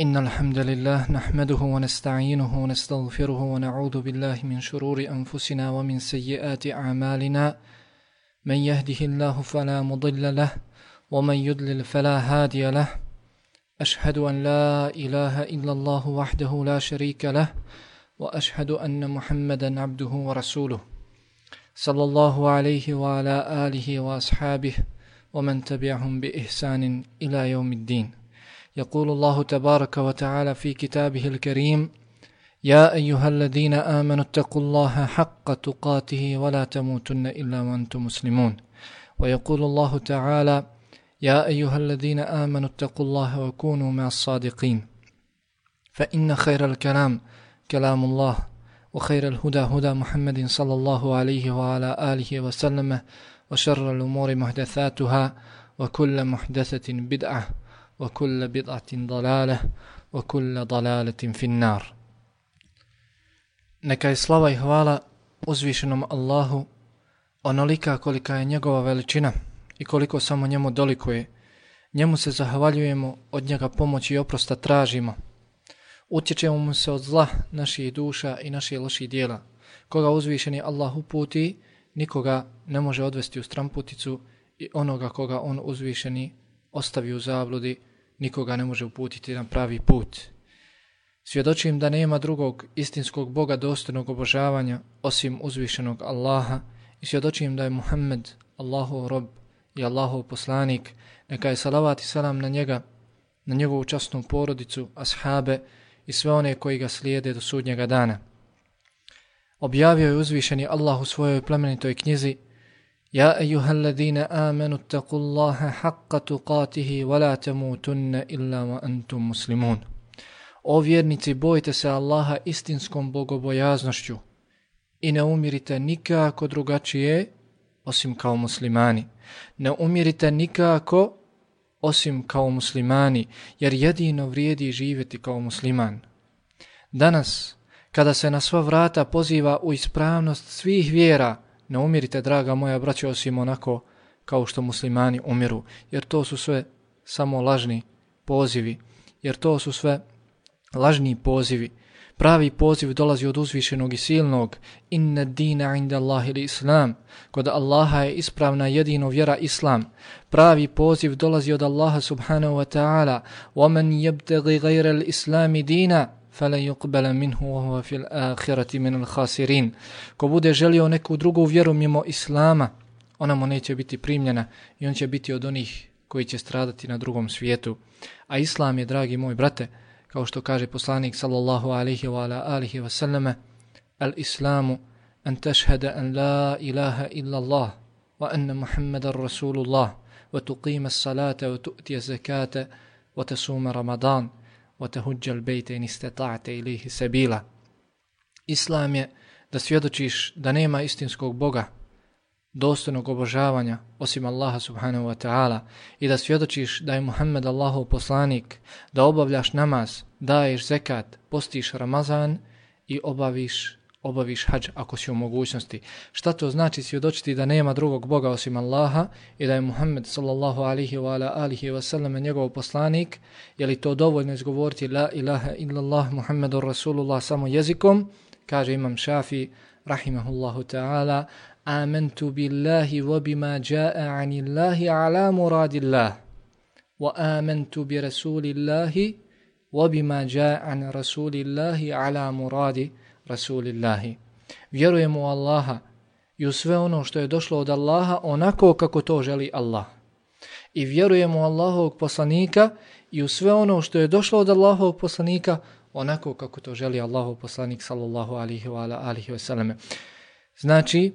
إن الحمد لله نحمده ونستعينه ونستغفره ونعوذ بالله من شرور أنفسنا ومن سيئات أعمالنا. من يهده الله فلا مضل له ومن يضلل فلا هادي له. أشهد أن لا إله إلا الله وحده لا شريك له وأشهد أن محمدا عبده ورسوله. صلى الله عليه وعلى آله وأصحابه ومن تبعهم بإحسان إلى يوم الدين. يقول الله تبارك وتعالى في كتابه الكريم يا أيها الذين آمنوا اتقوا الله حق تقاته ولا تموتن إلا وأنتم مسلمون. ويقول الله تعالى يا أيها الذين آمنوا اتقوا الله وكونوا مع الصادقين. فإن خير الكلام كلام الله وخير الهدى هدى محمد صلى الله عليه وعلى آله وسلم وشر الأمور محدثاتها وكل محدثة بدعة. وكل بضعة ضلالة وكل ضلالة في النار Neka je slava i hvala uzvišenom Allahu onolika kolika je njegova veličina i koliko samo njemu dolikuje. Njemu se zahvaljujemo, od njega pomoći i oprosta tražimo. Utječemo mu se od zla naših duša i naših loših dijela. Koga uzvišeni Allah uputi, nikoga ne može odvesti u stramputicu i onoga koga on uzvišeni ostavi u zabludi, nikoga ne može uputiti na pravi put. Svjedočim da nema drugog istinskog Boga dostojnog obožavanja osim uzvišenog Allaha i svjedočim da je Muhammed Allahov rob i Allahov poslanik, neka je salavat i salam na njega, na njegovu častnu porodicu, ashabe i sve one koji ga slijede do sudnjega dana. Objavio je uzvišeni Allah u svojoj plemenitoj knjizi يا أيها الذين آمنوا اتقوا الله حق تقاته ولا تموتن إلا وأنتم مسلمون O vjernici, bojte se Allaha istinskom bogobojaznošću i ne umirite nikako drugačije osim kao muslimani. Ne umirite nikako osim kao muslimani, jer jedino vrijedi živjeti kao musliman. Danas, kada se na sva vrata poziva u ispravnost svih vjera, ne umirite, draga moja braća, osim onako kao što muslimani umiru, jer to su sve samo lažni pozivi, jer to su sve lažni pozivi. Pravi poziv dolazi od uzvišenog i silnog, inna dina inda Allahi ili islam, kod Allaha je ispravna jedino vjera islam. Pravi poziv dolazi od Allaha subhanahu wa ta'ala, وَمَنْ يَبْتَغِ غَيْرَ الْإِسْلَامِ دِينَ فَلَا يُقْبَلَ مِنْهُ وَهُوَ فِي الْآخِرَةِ مِنَ الْخَاسِرِينَ Ko bude želio neku drugu vjeru mimo Islama, ona mu neće biti primljena i on će biti od onih koji će stradati na drugom svijetu. A Islam je, dragi moj brate, kao što kaže poslanik sallallahu alihi wa ala alihi wa sallame, Al-Islamu an tashhada an la ilaha illa Allah wa anna Muhammadan Rasulullah wa tuqima as-salata wa tu'tiya zakata wa tasuma Ramadan وتهج البيت إن استطعت إليه سبيلا Islam je da svjedočiš da nema istinskog Boga, dostojnog obožavanja osim Allaha subhanahu wa ta'ala i da svjedočiš da je Muhammed Allahov poslanik, da obavljaš namaz, daješ zekat, postiš Ramazan i obaviš obaviš hađ ako si u mogućnosti. Šta to znači svjedočiti da nema drugog Boga osim Allaha i da je Muhammed sallallahu alihi wa ala alihi wa sallam njegov poslanik? Je li to dovoljno izgovoriti la ilaha illallah Muhammedur Rasulullah samo jezikom? Kaže imam Šafi rahimahullahu ta'ala Amantu billahi wa bima ja'a anillahi ala muradillah wa amantu bi rasulillahi wa bima ja'a an rasulillahi ala muradillah Rasulillahi. Vjerujemo u Allaha i u sve ono što je došlo od Allaha onako kako to želi Allah. I vjerujemo u Allahovog poslanika i u sve ono što je došlo od Allahovog poslanika onako kako to želi Allahov poslanik sallallahu alihi wa alihi wa sallam. Znači,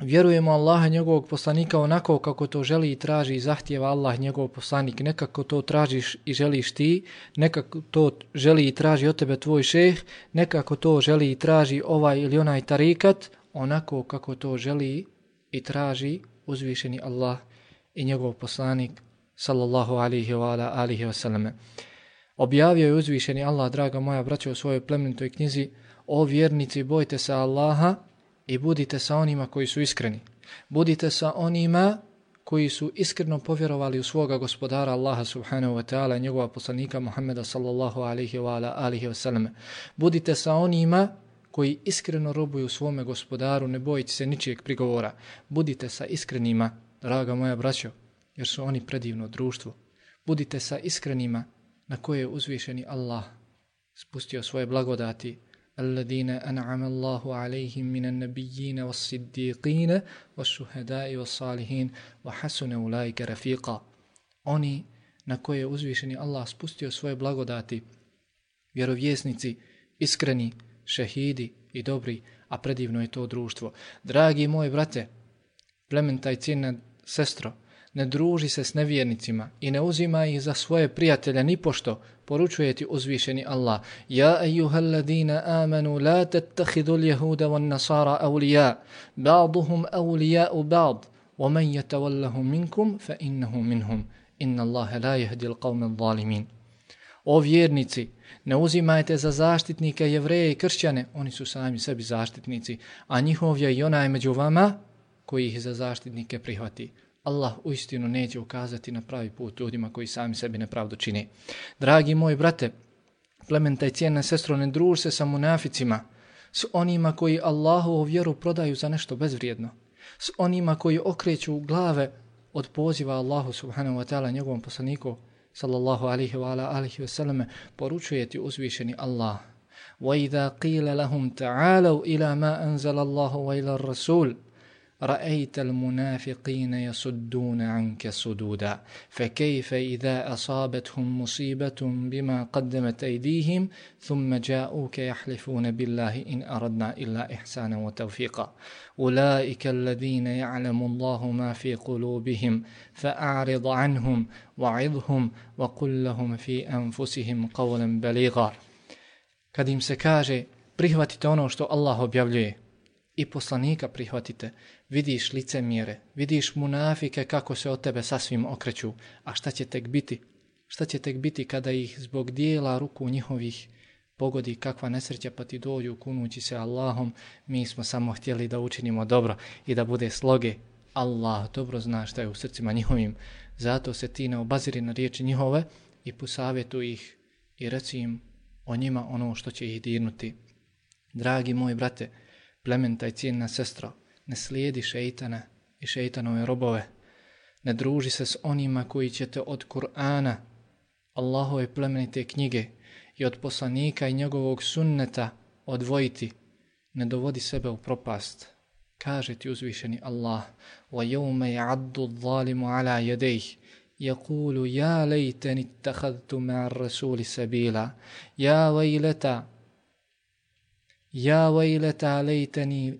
vjerujemo Allaha njegovog poslanika onako kako to želi i traži i zahtjeva Allah njegov poslanik. Nekako to tražiš i želiš ti, nekako to želi i traži od tebe tvoj šeh, nekako to želi i traži ovaj ili onaj tarikat, onako kako to želi i traži uzvišeni Allah i njegov poslanik sallallahu alihi wa alihi wasallam. Objavio je uzvišeni Allah, draga moja braća, u svojoj plemenitoj knjizi, o vjernici, bojte se Allaha i budite sa onima koji su iskreni. Budite sa onima koji su iskreno povjerovali u svoga gospodara Allaha subhanahu wa ta'ala i njegova poslanika Muhammeda sallallahu alaihi wa ala alihi wa sallam. Budite sa onima koji iskreno robuju svome gospodaru, ne bojite se ničijeg prigovora. Budite sa iskrenima, draga moja braćo, jer su oni predivno društvo. Budite sa iskrenima na koje je uzvišeni Allah spustio svoje blagodati, الذين أنعم الله عليهم من النبيين والصديقين والشهداء والصالحين وحسن أولئك رفيقا Oni na koje je uzvišeni Allah spustio svoje blagodati, vjerovjesnici, iskreni, šehidi i dobri, a predivno je to društvo. Dragi moji brate, plementa i cijena sestro, ne druži se s nevjernicima i ne uzima ih za svoje prijatelje ni pošto, poručuje ti uzvišeni Allah. Ja ejuhal ladina amanu la tattahidu ljehuda van nasara awliya, ba'duhum awliya u ba'd, wa man yatawallahum minkum fa innahu minhum. Inna Allahe la jehdi l'qawme zalimin. O vjernici, ne uzimajte za zaštitnike jevreje i kršćane, oni su sami sebi zaštitnici, a njihov je i onaj među vama koji ih za zaštitnike prihvati. Allah u istinu neće ukazati na pravi put ljudima koji sami sebi nepravdu čini. Dragi moji brate, plementa i cijena sestro, ne druž se sa munaficima, s onima koji Allahu vjeru prodaju za nešto bezvrijedno, s onima koji okreću glave od poziva Allahu subhanahu wa ta'ala njegovom poslaniku, sallallahu alihi wa ala alihi wa sallam, poručuje ti uzvišeni Allah. وَإِذَا قِيلَ لَهُمْ تَعَالَوْا إِلَى مَا أَنزَلَ اللَّهُ وَإِلَى الرَّسُولِ رأيت المنافقين يصدون عنك صدودا فكيف إذا أصابتهم مصيبة بما قدمت أيديهم ثم جاءوك يحلفون بالله إن أردنا إلا إحسانا وتوفيقا. أولئك الذين يعلم الله ما في قلوبهم فأعرض عنهم وعظهم وقل لهم في أنفسهم قولا بليغا. Kad im se kaže, prihvatite ono što Allah objavljuje i poslanika prihvatite, vidiš lice mjere, vidiš munafike kako se od tebe sasvim okreću, a šta će tek biti? Šta će tek biti kada ih zbog dijela ruku njihovih pogodi kakva nesreća pa ti dođu kunući se Allahom, mi smo samo htjeli da učinimo dobro i da bude sloge. Allah dobro zna šta je u srcima njihovim, zato se ti ne obaziri na riječi njihove i posavjetu ih i reci im o njima ono što će ih dirnuti. Dragi moji brate, plementa i cijena sestra, ne slijedi šeitana i šeitanove robove, ne druži se s onima koji će te od Kur'ana, Allahove plemenite knjige i od poslanika i njegovog sunneta odvojiti, ne dovodi sebe u propast. Kaže ti uzvišeni Allah, وَيَوْمَ يَعَدُّ الظَّالِمُ عَلَى يَدَيْهِ يقول يا ليتني اتخذت مع الرسول سبيلا يا ويلتا يا ويلتا ليتني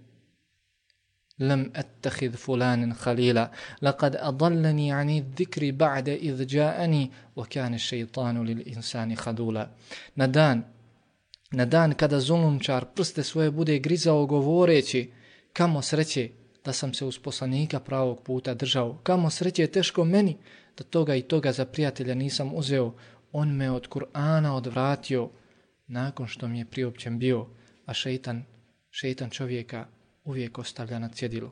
لم أتخذ فلان خليلا لقد أضلني عن الذكر بعد إذ جاءني وكان الشيطان للإنسان خذولا ندان na dan kada zulumčar prste svoje bude grizao govoreći kamo sreće da sam se uz poslanika pravog puta držao, kamo sreće teško meni da toga i toga za prijatelja nisam uzeo, on me od Kur'ana odvratio nakon što mi je priopćen bio, a šeitan, šeitan čovjeka uvijek ostavlja na cjedilu.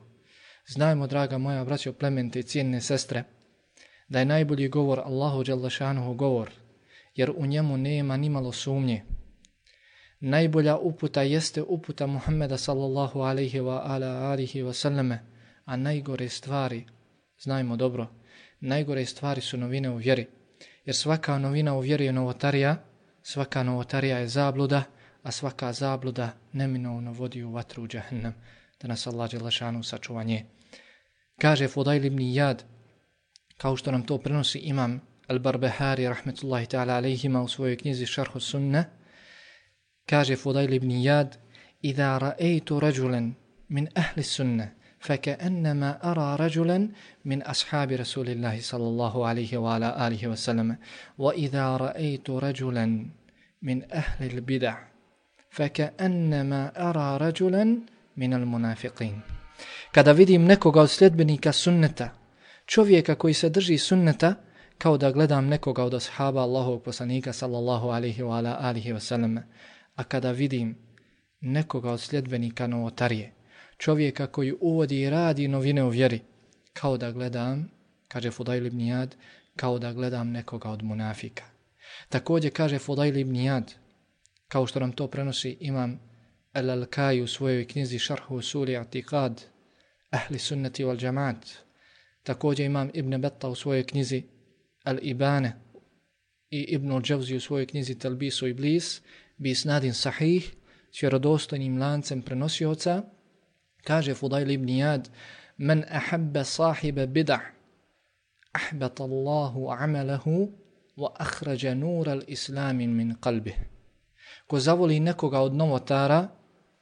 Znajmo, draga moja braćo plemente i cijenne sestre, da je najbolji govor Allahu Đalašanuhu govor, jer u njemu nema ni malo sumnje. Najbolja uputa jeste uputa Muhammeda sallallahu alaihi wa ala alihi wa sallame, a najgore stvari, znajmo dobro, najgore stvari su novine u vjeri, jer svaka novina u vjeri je novotarija, svaka novotarija je zabluda, a svaka zabluda neminovno vodi u vatru u džahnem da nas Allah Đelešanu sačuva nje. Kaže Fudail ibn Iyad, kao što nam to prenosi imam Al-Barbehari, rahmetullahi ta'ala alaihima u svojoj knjizi Šarhu Sunna, kaže Fudail ibn Iyad, Iza ra'ejtu rađulen min ahli sunna, فكأنما أرى رجلا من أصحاب رسول الله صلى الله عليه وعلى آله وسلم وإذا رأيت رجلا من أهل البدع فكأنما أرى رجلا minal munafiqin. Kada vidim nekoga od sljedbenika sunneta, čovjeka koji se drži sunneta, kao da gledam nekoga od ashaba Allahovog poslanika sallallahu alihi wa ala alihi wa sallam. A kada vidim nekoga od sljedbenika novotarije, čovjeka koji uvodi i radi novine u vjeri, kao da gledam kaže Fudail ibn Jad, kao da gledam nekoga od munafika. Također kaže Fudail ibn Jad, kao što nam to prenosi imam Al-Alkaj u svojoj knjizi Šarhu Usuli Atiqad, Ahli Sunnati wal Jamaat. Također imam Ibn Betta u svojoj knjizi Al-Ibane i Ibn Al-Đavzi u svojoj knjizi Talbisu Iblis, bi snadin sahih, s vjerodostojnim lancem prenosioca, kaže Fudail ibn Jad, men ahabba sahiba bid'ah, ahbata Allahu amalahu wa akhraja nur al-islam min qalbih. Ko zavoli nekoga od novotara,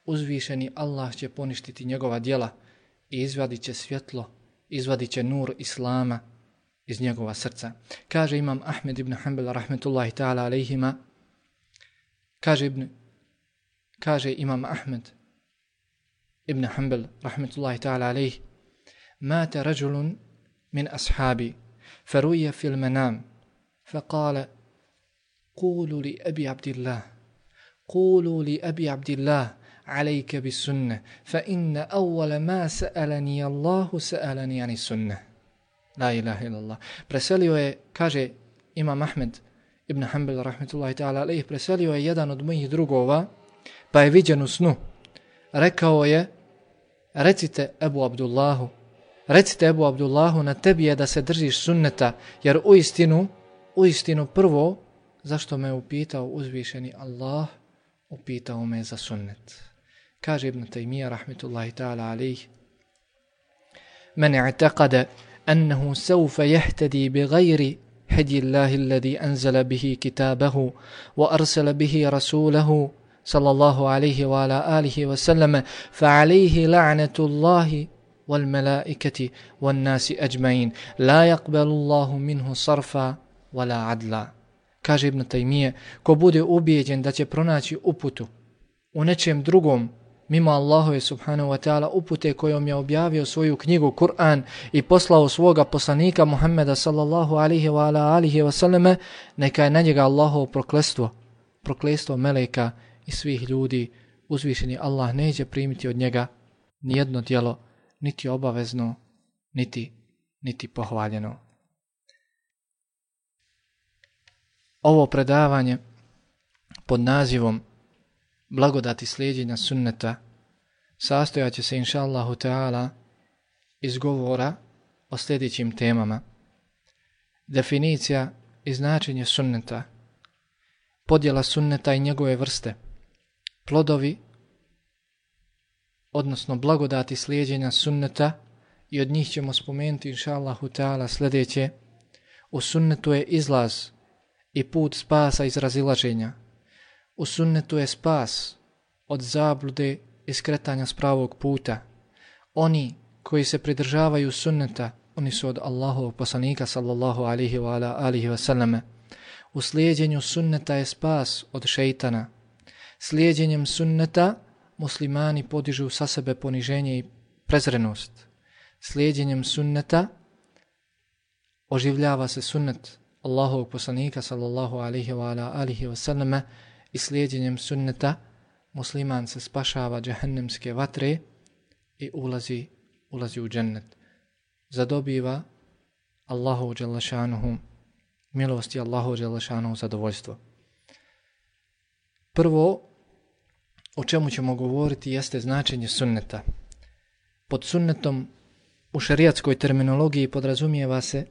uzvišeni Allah će poništiti njegova djela i izvadit će svjetlo, izvadit će nur islama iz njegova srca. Kaže imam Ahmed ibn Hanbal rahmetullahi ta'ala alejhima, kaže ibn kaže imam Ahmed ibn Hanbal rahmetullahi ta'ala alejhi, mata rajulun min ashabi فروي في المنام فقال قولوا لأبي عبد الله قولوا لأبي عبد الله عليك بالسنة فإن أول ما سألني الله سألني عن السنة لا إله إلا الله preselio je, kaže Imam Ahmed ibn Hanbal rahmetullahi ta'ala alaih, preselio je jedan od mojih drugova, pa je viđen u snu. Rekao je, recite Ebu Abdullahu, Recite Ebu Abdullahu, na tebi je da se držiš sunneta, jer u istinu, u istinu prvo, zašto me upitao uzvišeni Allah, upitao me za sunnet. Kaže Ibn Taymiyyah, rahmetullahi ta'ala alih, من اعتقد أنه سوف يهتدي بغير هدي الله الذي أنزل به كتابه وأرسل به رسوله صلى الله عليه وعلى آله وسلم فعليه لعنة الله والملائكة والناس أجمعين. لا يقبل الله منه صرفا ولا عدلا. kaže Ibn Taymiye, ko bude ubijeđen da će pronaći uputu mimo Allahove subhanahu wa ta'ala upute kojom je objavio svoju knjigu Kur'an i poslao svoga poslanika Muhammeda sallallahu alihi wa ala alihi wa sallame, neka je na njega Allahovo proklestvo, proklestvo meleka i svih ljudi, uzvišeni Allah neće primiti od njega nijedno dijelo, niti obavezno, niti, niti pohvaljeno. Ovo predavanje pod nazivom Blagodati slijedjenja sunneta sastojaće se, inša Allahu Teala, iz govora o sljedećim temama. Definicija i značenje sunneta, podjela sunneta i njegove vrste, plodovi odnosno blagodati slijedjenja sunneta i od njih ćemo spomenuti inša Allahu Teala sljedeće. U sunnetu je izlaz i put spasa iz razilaženja. U sunnetu je spas od zablude i skretanja s pravog puta. Oni koji se pridržavaju sunneta, oni su od Allahovog poslanika sallallahu alihi wa ala alihi wa sallame. U slijedjenju sunneta je spas od šeitana. Slijedjenjem sunneta muslimani podižu sa sebe poniženje i prezrenost. Slijedjenjem sunneta oživljava se sunnet Allahovog poslanika sallallahu alihi wa ala alihi wa sallama i slijedjenjem sunneta musliman se spašava džahennemske vatre i ulazi, ulazi u džennet. Zadobiva Allahu dželašanuhu milosti Allahu dželašanuhu zadovoljstvo. Prvo, o čemu ćemo govoriti jeste značenje sunneta. Pod sunnetom u šarijatskoj terminologiji podrazumijeva se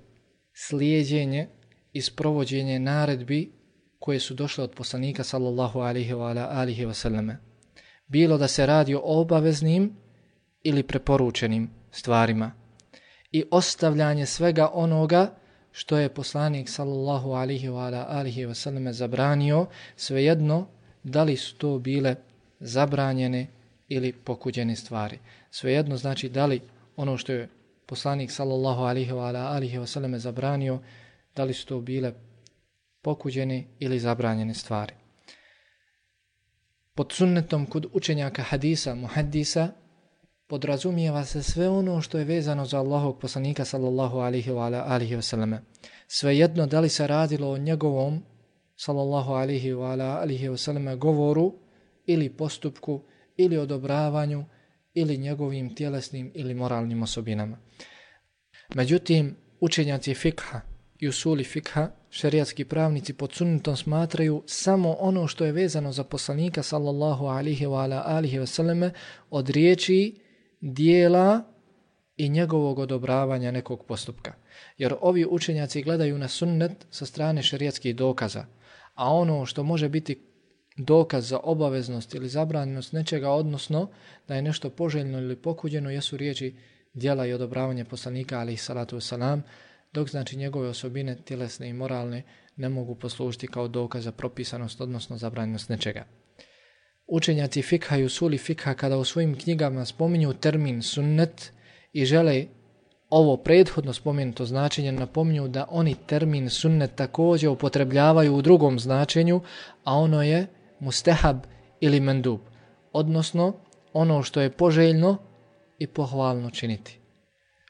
slijedjenje i sprovođenje naredbi koje su došle od poslanika sallallahu alihi wa alihi wa sallame. Bilo da se radi o obaveznim ili preporučenim stvarima i ostavljanje svega onoga što je poslanik sallallahu alihi wa alihi wa sallame zabranio, svejedno da li su to bile zabranjene ili pokuđene stvari. Svejedno znači da li ono što je poslanik sallallahu alihi wa alihi wa sallam zabranio, da li su to bile pokuđeni ili zabranjene stvari. Pod sunnetom kod učenjaka hadisa, muhaddisa, podrazumijeva se sve ono što je vezano za Allahog poslanika sallallahu alihi wa alihi wa sallam. Svejedno da li se radilo o njegovom sallallahu alihi wa alihi wa sallam govoru, ili postupku, ili odobravanju, ili njegovim tjelesnim ili moralnim osobinama. Međutim, učenjaci fikha i usuli fikha, šerijatski pravnici pod sunnetom smatraju samo ono što je vezano za poslanika sallallahu alihi wa ala alihi wa sallame od riječi, dijela i njegovog odobravanja nekog postupka. Jer ovi učenjaci gledaju na sunnet sa strane šerijatskih dokaza, a ono što može biti dokaz za obaveznost ili zabranjenost nečega, odnosno da je nešto poželjno ili pokuđeno, jesu riječi dijela i odobravanje poslanika, ali salatu salatu wasalam, dok znači njegove osobine, tjelesne i moralne, ne mogu poslužiti kao dokaz za propisanost, odnosno zabranjenost nečega. Učenjaci fikha i usuli fikha kada u svojim knjigama spominju termin sunnet i žele ovo prethodno spomenuto značenje napominju da oni termin sunnet također upotrebljavaju u drugom značenju, a ono je mustehab ili mendub, odnosno ono što je poželjno i pohvalno činiti.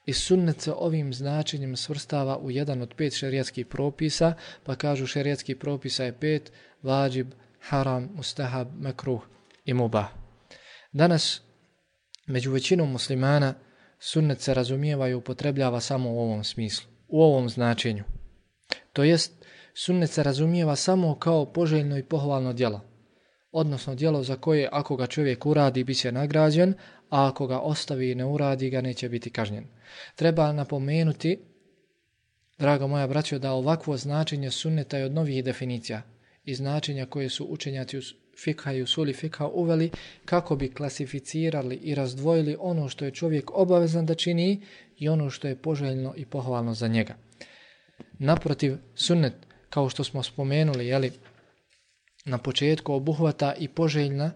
I sunnet se ovim značenjem svrstava u jedan od pet šerijatskih propisa, pa kažu šerijatskih propisa je pet, vađib, haram, mustahab, makruh i mubah. Danas, među većinom muslimana, sunnet se razumijeva i upotrebljava samo u ovom smislu, u ovom značenju. To jest, sunnet se razumijeva samo kao poželjno i pohvalno djelo, odnosno djelo za koje ako ga čovjek uradi bi se nagrađen, a ako ga ostavi i ne uradi ga neće biti kažnjen. Treba napomenuti, draga moja braćo, da ovakvo značenje sunneta je od novih definicija i značenja koje su učenjaci fikha i usuli fikha uveli kako bi klasificirali i razdvojili ono što je čovjek obavezan da čini i ono što je poželjno i pohvalno za njega. Naprotiv, sunnet, kao što smo spomenuli, jeli, na početku obuhvata i poželjna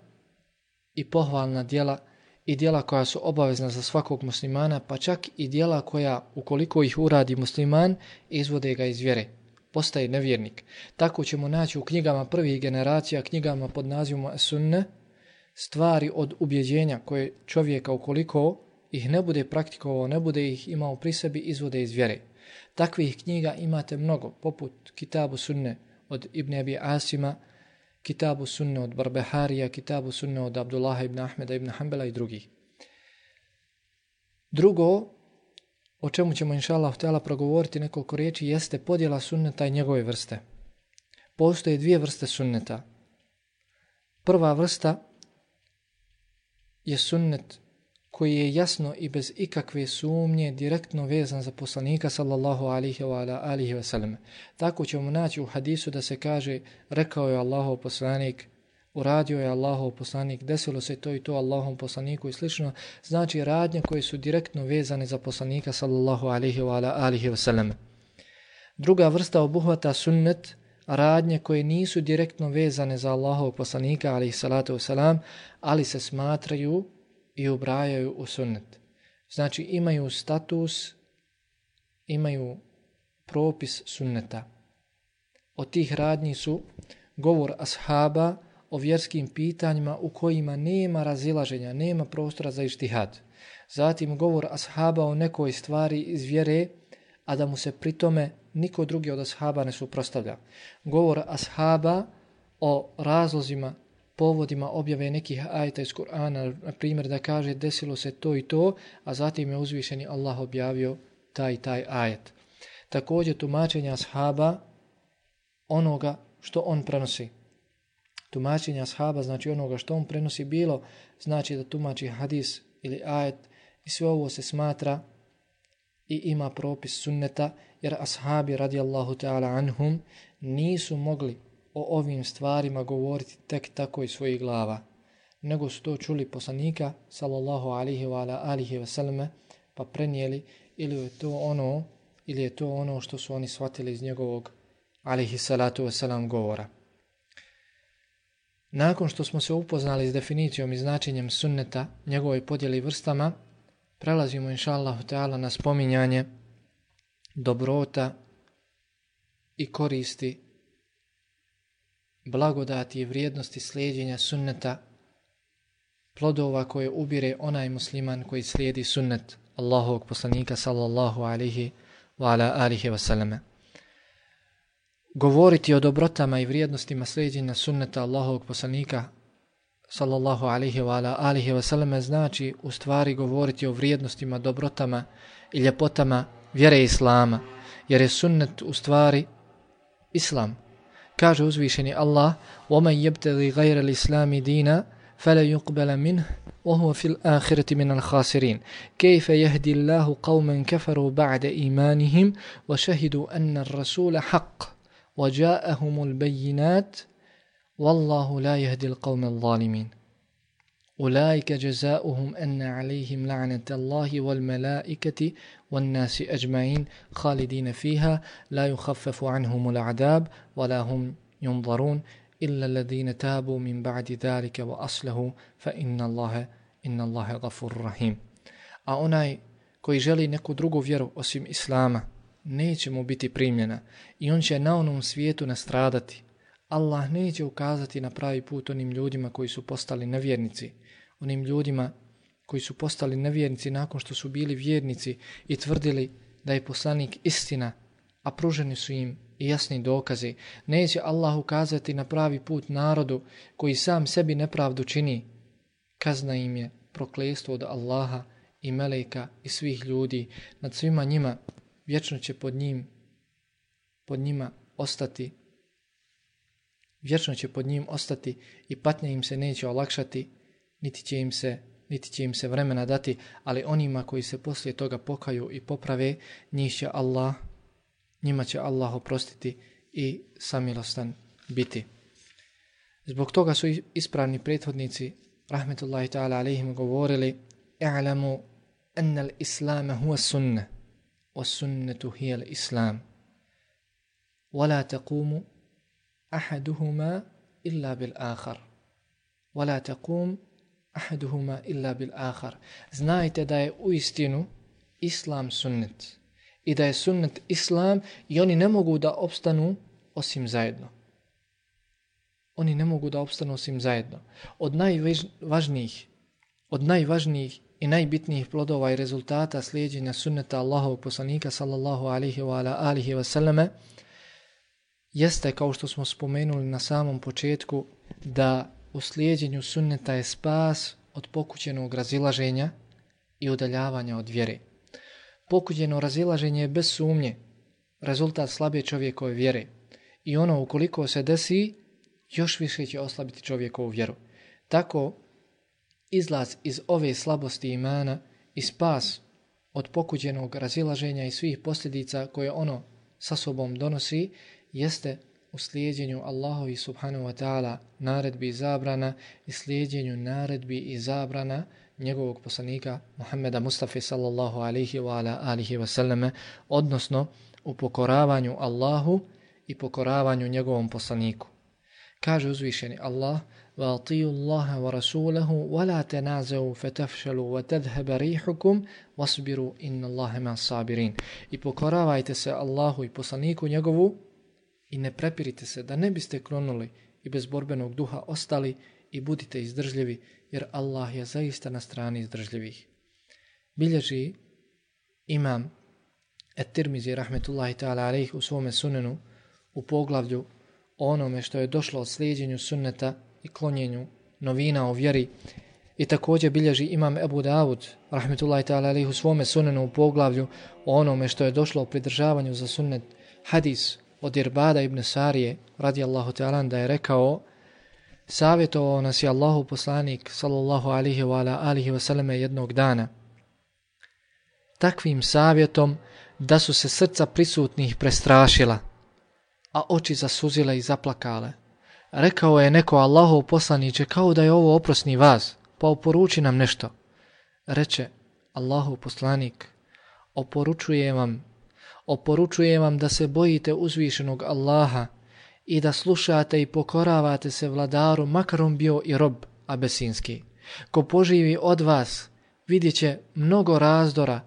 i pohvalna dijela i dijela koja su obavezna za svakog muslimana, pa čak i dijela koja, ukoliko ih uradi musliman, izvode ga iz vjere postaje nevjernik. Tako ćemo naći u knjigama prvih generacija, knjigama pod nazivom Sunne, stvari od ubjeđenja koje čovjeka ukoliko ih ne bude praktikovao, ne bude ih imao pri sebi, izvode iz vjere. Takvih knjiga imate mnogo, poput Kitabu Sunne od Ibn Abi Asima, Kitabu Sunne od Barbeharija, Kitabu Sunne od Abdullaha ibn Ahmeda ibn Hanbala i drugih. Drugo, o čemu ćemo inša Allah htjela progovoriti nekoliko riječi, jeste podjela sunneta i njegove vrste. Postoje dvije vrste sunneta. Prva vrsta je sunnet koji je jasno i bez ikakve sumnje direktno vezan za poslanika sallallahu alihi wa alihi wa. Tako ćemo naći u hadisu da se kaže rekao je Allahov poslanik uradio je Allahov poslanik, desilo se to i to Allahom poslaniku i slično, znači radnje koje su direktno vezane za poslanika sallallahu alihi wa alihi wa. Druga vrsta obuhvata sunnet, radnje koje nisu direktno vezane za Allahov poslanika alihi salatu wasalam, ali se smatraju i ubrajaju u sunnet. Znači imaju status, imaju propis sunneta. Od tih radnji su govor ashaba, o vjerskim pitanjima u kojima nema razilaženja, nema prostora za ištihad. Zatim govor ashaba o nekoj stvari iz vjere, a da mu se pritome niko drugi od ashaba ne suprostavlja. Govor ashaba o razlozima, povodima objave nekih ajta iz Kur'ana, na primjer da kaže desilo se to i to, a zatim je uzvišeni Allah objavio taj taj ajet. Također tumačenja ashaba onoga što on prenosi tumačenja ashaba znači onoga što on prenosi bilo, znači da tumači hadis ili ajet i sve ovo se smatra i ima propis sunneta, jer ashabi radijallahu ta'ala anhum nisu mogli o ovim stvarima govoriti tek tako iz svojih glava, nego su to čuli poslanika, sallallahu alihi wa ala alihi wa pa prenijeli ili je to ono ili je to ono što su oni shvatili iz njegovog alihi salatu wa salam govora. Nakon što smo se upoznali s definicijom i značenjem sunneta, njegove podjeli vrstama, prelazimo inša Allah na spominjanje dobrota i koristi blagodati i vrijednosti slijedjenja sunneta plodova koje ubire onaj musliman koji slijedi sunnet Allahovog poslanika sallallahu alihi wa ala alihi wasallame. govoriti o dobrotama i vrijednostima slijedjenja sunneta Allahovog poslanika sallallahu alihi wa ala alihi wasallame znači u stvari govoriti o vrijednostima, dobrotama i ljepotama vjere Islama, jer je sunnet u stvari Islam. Kaže uzvišeni Allah, وَمَنْ يَبْتَغِي غَيْرَ الْإِسْلَامِ دِينَ فَلَا يُقْبَلَ مِنْهُ وهو في الآخرة من الخاسرين. كيف يهدي الله قوما كفروا بعد إيمانهم وشهدوا أن الرسول حق وجاءهم البينات والله لا يهدي القوم الظالمين. أولئك جزاؤهم أن عليهم لعنة الله والملائكة والناس أجمعين خالدين فيها لا يخفف عنهم العذاب ولا هم ينظرون إلا الذين تابوا من بعد ذلك وأصله فإن الله إن الله غفور رحيم A onaj koji želi neku drugu vjeru osim Islama, neće mu biti primljena i on će na onom svijetu nastradati. Allah neće ukazati na pravi put onim ljudima koji su postali nevjernici, onim ljudima koji su postali nevjernici nakon što su bili vjernici i tvrdili da je poslanik istina, a pruženi su im i jasni dokazi. Neće Allah ukazati na pravi put narodu koji sam sebi nepravdu čini. Kazna im je proklestvo od Allaha i Meleka i svih ljudi. Nad svima njima vječno će pod njim pod njima ostati vječno će pod njim ostati i patnja im se neće olakšati niti će im se niti će im se vremena dati, ali onima koji se poslije toga pokaju i poprave, njih će Allah njima će Allah oprostiti i samilostan biti. Zbog toga su ispravni prethodnici, rahmetullahi ta'ala alaihim, govorili i'lamu anna al-islama huwa sunna wa sunnetu hiya al-islam wa la taqumu ahaduhuma illa bil akhar wa la ahaduhuma illa bil ahar. znajte da je u istinu islam sunnet i da je sunnet islam i oni ne mogu da opstanu osim zajedno. Oni ne mogu da opstanu osim zajedno. Od najvažnijih, od najvažnijih i najbitnijih plodova i rezultata slijedjenja sunneta Allahovog poslanika sallallahu alihi wa ala alihi wa sallame jeste, kao što smo spomenuli na samom početku, da u slijedjenju sunneta je spas od pokućenog razilaženja i udaljavanja od vjere. Pokuđeno razilaženje je bez sumnje rezultat slabe čovjekove vjere. I ono, ukoliko se desi, još više će oslabiti čovjekovu vjeru. Tako, izlaz iz ove slabosti imana i spas od pokuđenog razilaženja i svih posljedica koje ono sa sobom donosi, jeste u slijedjenju Allahovi subhanahu wa ta'ala naredbi i zabrana i slijedjenju naredbi i zabrana njegovog poslanika Muhammeda Mustafa sallallahu alihi wa ala alihi wa sallame, odnosno u pokoravanju Allahu i pokoravanju njegovom poslaniku. Kaže uzvišeni Allah, وَاطِيُوا اللَّهَ وَرَسُولَهُ وَلَا تَنَازَوْا فَتَفْشَلُوا وَتَذْهَبَ رِيحُكُمْ وَاسْبِرُوا إِنَّ اللَّهَ مَا صَابِرِينَ I pokoravajte se Allahu i poslaniku njegovu i ne prepirite se da ne biste klonuli i bez borbenog duha ostali i budite izdržljivi jer Allah je zaista na strani izdržljivih. Bilježi imam Et-Tirmizi rahmetullahi ta'ala alaih u svome sunenu u poglavlju onome što je došlo od slijedjenju sunneta i klonjenju novina o vjeri i također bilježi imam Ebu Dawud rahmetullahi ta'ala alaih u svome sunenu u poglavlju onome što je došlo o pridržavanju za sunnet hadis od Irbada ibn Sarije radijallahu ta'ala da je rekao savjetovao nas je Allahu poslanik sallallahu alihi wa ala alihi wa sallame jednog dana. Takvim savjetom da su se srca prisutnih prestrašila, a oči zasuzile i zaplakale. Rekao je neko Allahov poslaniće kao da je ovo oprosni vas, pa oporuči nam nešto. Reče Allahov poslanik, oporučujem vam, oporučujem vam da se bojite uzvišenog Allaha, i da slušate i pokoravate se vladaru, makar on bio i rob abesinski. Ko poživi od vas, vidjet će mnogo razdora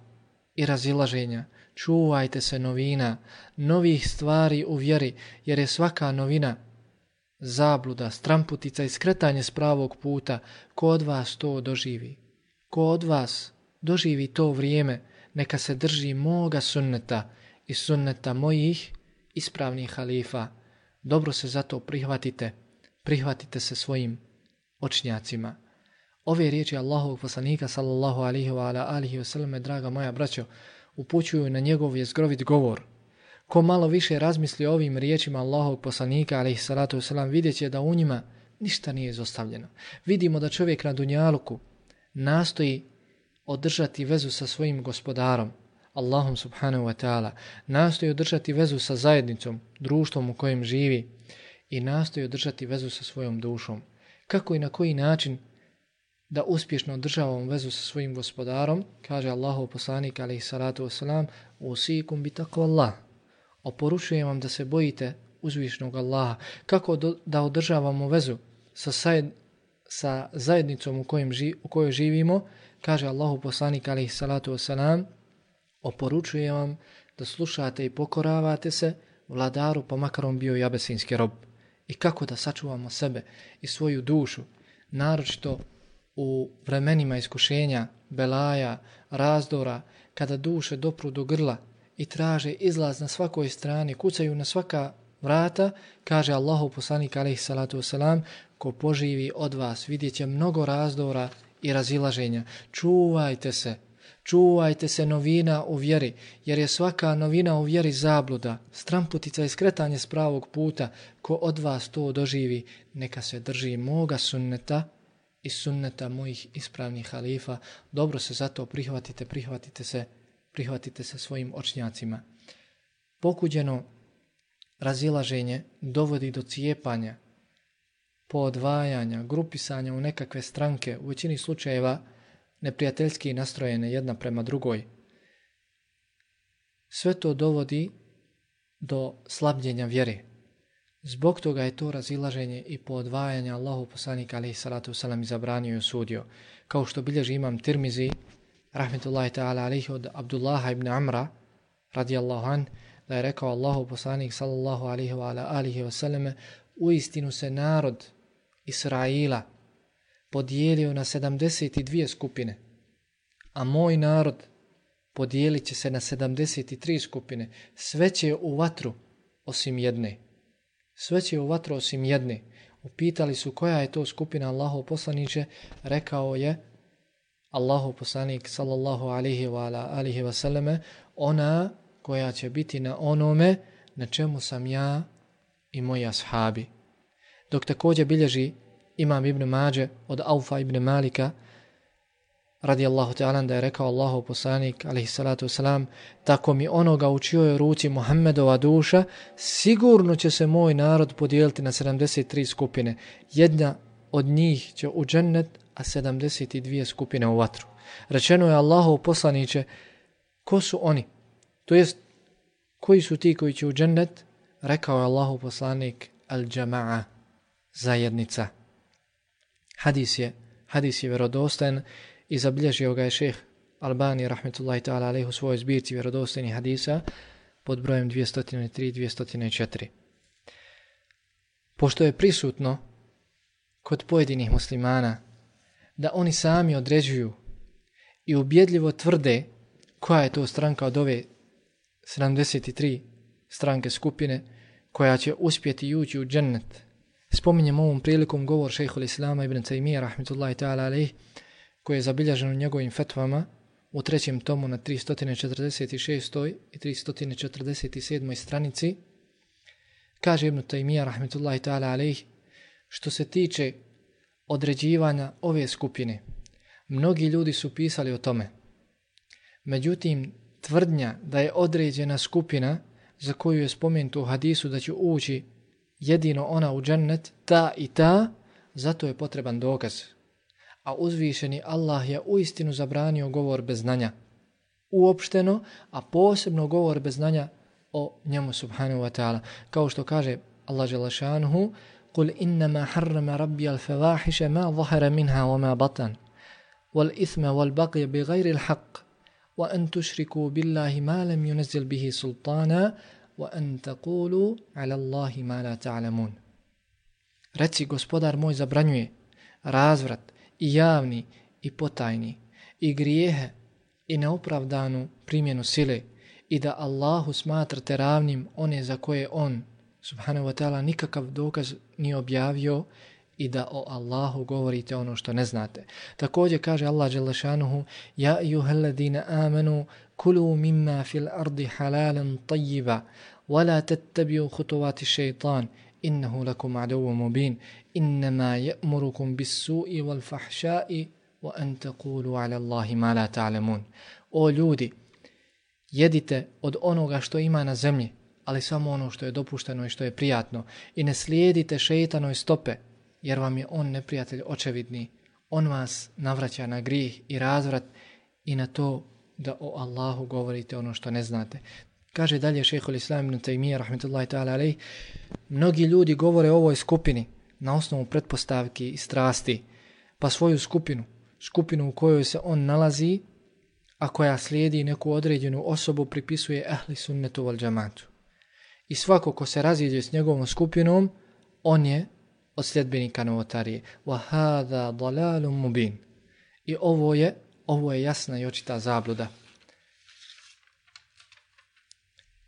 i razilaženja. Čuvajte se novina, novih stvari u vjeri, jer je svaka novina zabluda, stramputica i skretanje s pravog puta. Ko od vas to doživi? Ko od vas doživi to vrijeme, neka se drži moga sunneta i sunneta mojih ispravnih halifa dobro se zato prihvatite, prihvatite se svojim očnjacima. Ove riječi Allahovog poslanika sallallahu alihi wa ala alihi wasallame, draga moja braćo, upućuju na njegov jezgrovit govor. Ko malo više razmisli o ovim riječima Allahovog poslanika, alihi salatu wasallam, vidjet će da u njima ništa nije izostavljeno. Vidimo da čovjek na Dunjaluku nastoji održati vezu sa svojim gospodarom, Allahom subhanahu wa ta'ala, nastoji održati vezu sa zajednicom, društvom u kojem živi i nastoji održati vezu sa svojom dušom. Kako i na koji način da uspješno održavamo vezu sa svojim gospodarom, kaže Allahu poslanik alaihi salatu wasalam, usikum bi tako Allah. Oporučujem vam da se bojite uzvišnog Allaha. Kako do, da održavamo vezu sa, sajed, sa zajednicom u, kojem ži, u kojoj živimo, kaže Allahu poslanik alaihi salatu wasalam, oporučujem vam da slušate i pokoravate se vladaru pa makar on bio abesinski rob. I kako da sačuvamo sebe i svoju dušu, naročito u vremenima iskušenja, belaja, razdora, kada duše dopru do grla i traže izlaz na svakoj strani, kucaju na svaka vrata, kaže Allahu poslanik alaihi salatu wasalam, ko poživi od vas vidjet mnogo razdora i razilaženja. Čuvajte se, čuvajte se novina u vjeri, jer je svaka novina u vjeri zabluda, stramputica i skretanje s pravog puta, ko od vas to doživi, neka se drži moga sunneta, i sunneta mojih ispravnih halifa, dobro se zato prihvatite, prihvatite se, prihvatite se svojim očnjacima. Pokuđeno razilaženje dovodi do cijepanja, podvajanja, grupisanja u nekakve stranke, u većini slučajeva neprijateljski nastrojene jedna prema drugoj. Sve to dovodi do slabljenja vjere. Zbog toga je to razilaženje i poodvajanje Allahu poslanika alaihi salatu wasalam izabranio i osudio. Kao što bilježi imam Tirmizi, rahmetullahi ta'ala alaihi od Abdullaha ibn Amra, radijallahu an, da je rekao Allahu poslanik sallallahu alaihi wa ala alihi wasallam, u istinu se narod Israila podijelio na 72 skupine, a moj narod podijelit će se na 73 skupine, sve će u vatru osim jedne sve će u vatru osim jedne. Upitali su koja je to skupina Allahov poslaniće, rekao je Allahov poslanik sallallahu alihi wa ala alihi wa sallame, ona koja će biti na onome na čemu sam ja i moji ashabi. Dok također bilježi Imam ibn Mađe od Aufa ibn Malika, radijallahu ta'ala da je rekao Allahu poslanik alaihi salatu wasalam tako mi onoga u čioj ruci Muhammedova duša sigurno će se moj narod podijeliti na 73 skupine. Jedna od njih će u džennet a 72 skupine u vatru. Rečeno je Allahu poslaniće ko su oni? To jest koji su ti koji će u džennet? Rekao je Allahu poslanik al jama'a zajednica hadis je hadis je verodostojan i zabilježio ga je šeh Albani, rahmetullahi ta'ala, alaihu svojoj zbirci vjerodostojnih hadisa pod brojem 203-204. Pošto je prisutno kod pojedinih muslimana da oni sami određuju i ubjedljivo tvrde koja je to stranka od ove 73 stranke skupine koja će uspjeti ući u džennet. Spominjem ovom prilikom govor šeho l-Islama ibn Taymiyyah, rahmetullahi ta'ala, alaih, koji je zabilježen u njegovim fetvama u trećem tomu na 346. i 347. stranici, kaže Ibn Taymiyyah, rahmetullahi ta'ala alaih, što se tiče određivanja ove skupine, mnogi ljudi su pisali o tome. Međutim, tvrdnja da je određena skupina za koju je spomenuto u hadisu da će ući jedino ona u džennet, ta i ta, zato je potreban dokaz a uzvišeni Allah je u istinu zabranio govor bez znanja. Uopšteno, a posebno govor bez znanja o njemu subhanahu wa ta'ala. Kao što kaže Allah želašanuhu, قل إنما حرم ربي الفواحش ما ظهر منها وما بطن والإثم والبقي بغير الحق وأن تشركوا بالله ما لم ينزل به سلطانا وأن تقولوا على الله ما لا تعلمون Reci, gospodar moj zabranjuje razvrat, i javni i potajni, i grijehe i neopravdanu primjenu sile i da Allahu smatrate ravnim one za koje on, subhanahu wa ta'ala, nikakav dokaz nije objavio i da o Allahu govorite ono što ne znate. Također kaže Allah Đelešanuhu Ja ijuhelladine amenu kulu mimma fil ardi halalan tajiba wala tettabiju hutuvati šeitan innahu lakum aduvu mubin innama je'murukum bis su'i wal fahša'i wa an taqulu ala Allahi ma la ta'lamun. O ljudi, jedite od onoga što ima na zemlji, ali samo ono što je dopušteno i što je prijatno i ne slijedite šeitanoj stope, jer vam je on neprijatelj očevidni. On vas navraća na grih i razvrat i na to da o Allahu govorite ono što ne znate. Kaže dalje šehhul islam ibn Taymiye, rahmetullahi ta'ala alaih, mnogi ljudi govore o ovoj skupini na osnovu pretpostavki i strasti, pa svoju skupinu, skupinu u kojoj se on nalazi, a koja slijedi neku određenu osobu, pripisuje ehli sunnetu val džamatu. I svako ko se raziđe s njegovom skupinom, on je od sljedbenika novotarije. وَهَذَا ضَلَالٌ مُبِينٌ I ovo je, ovo je jasna i očita zabluda.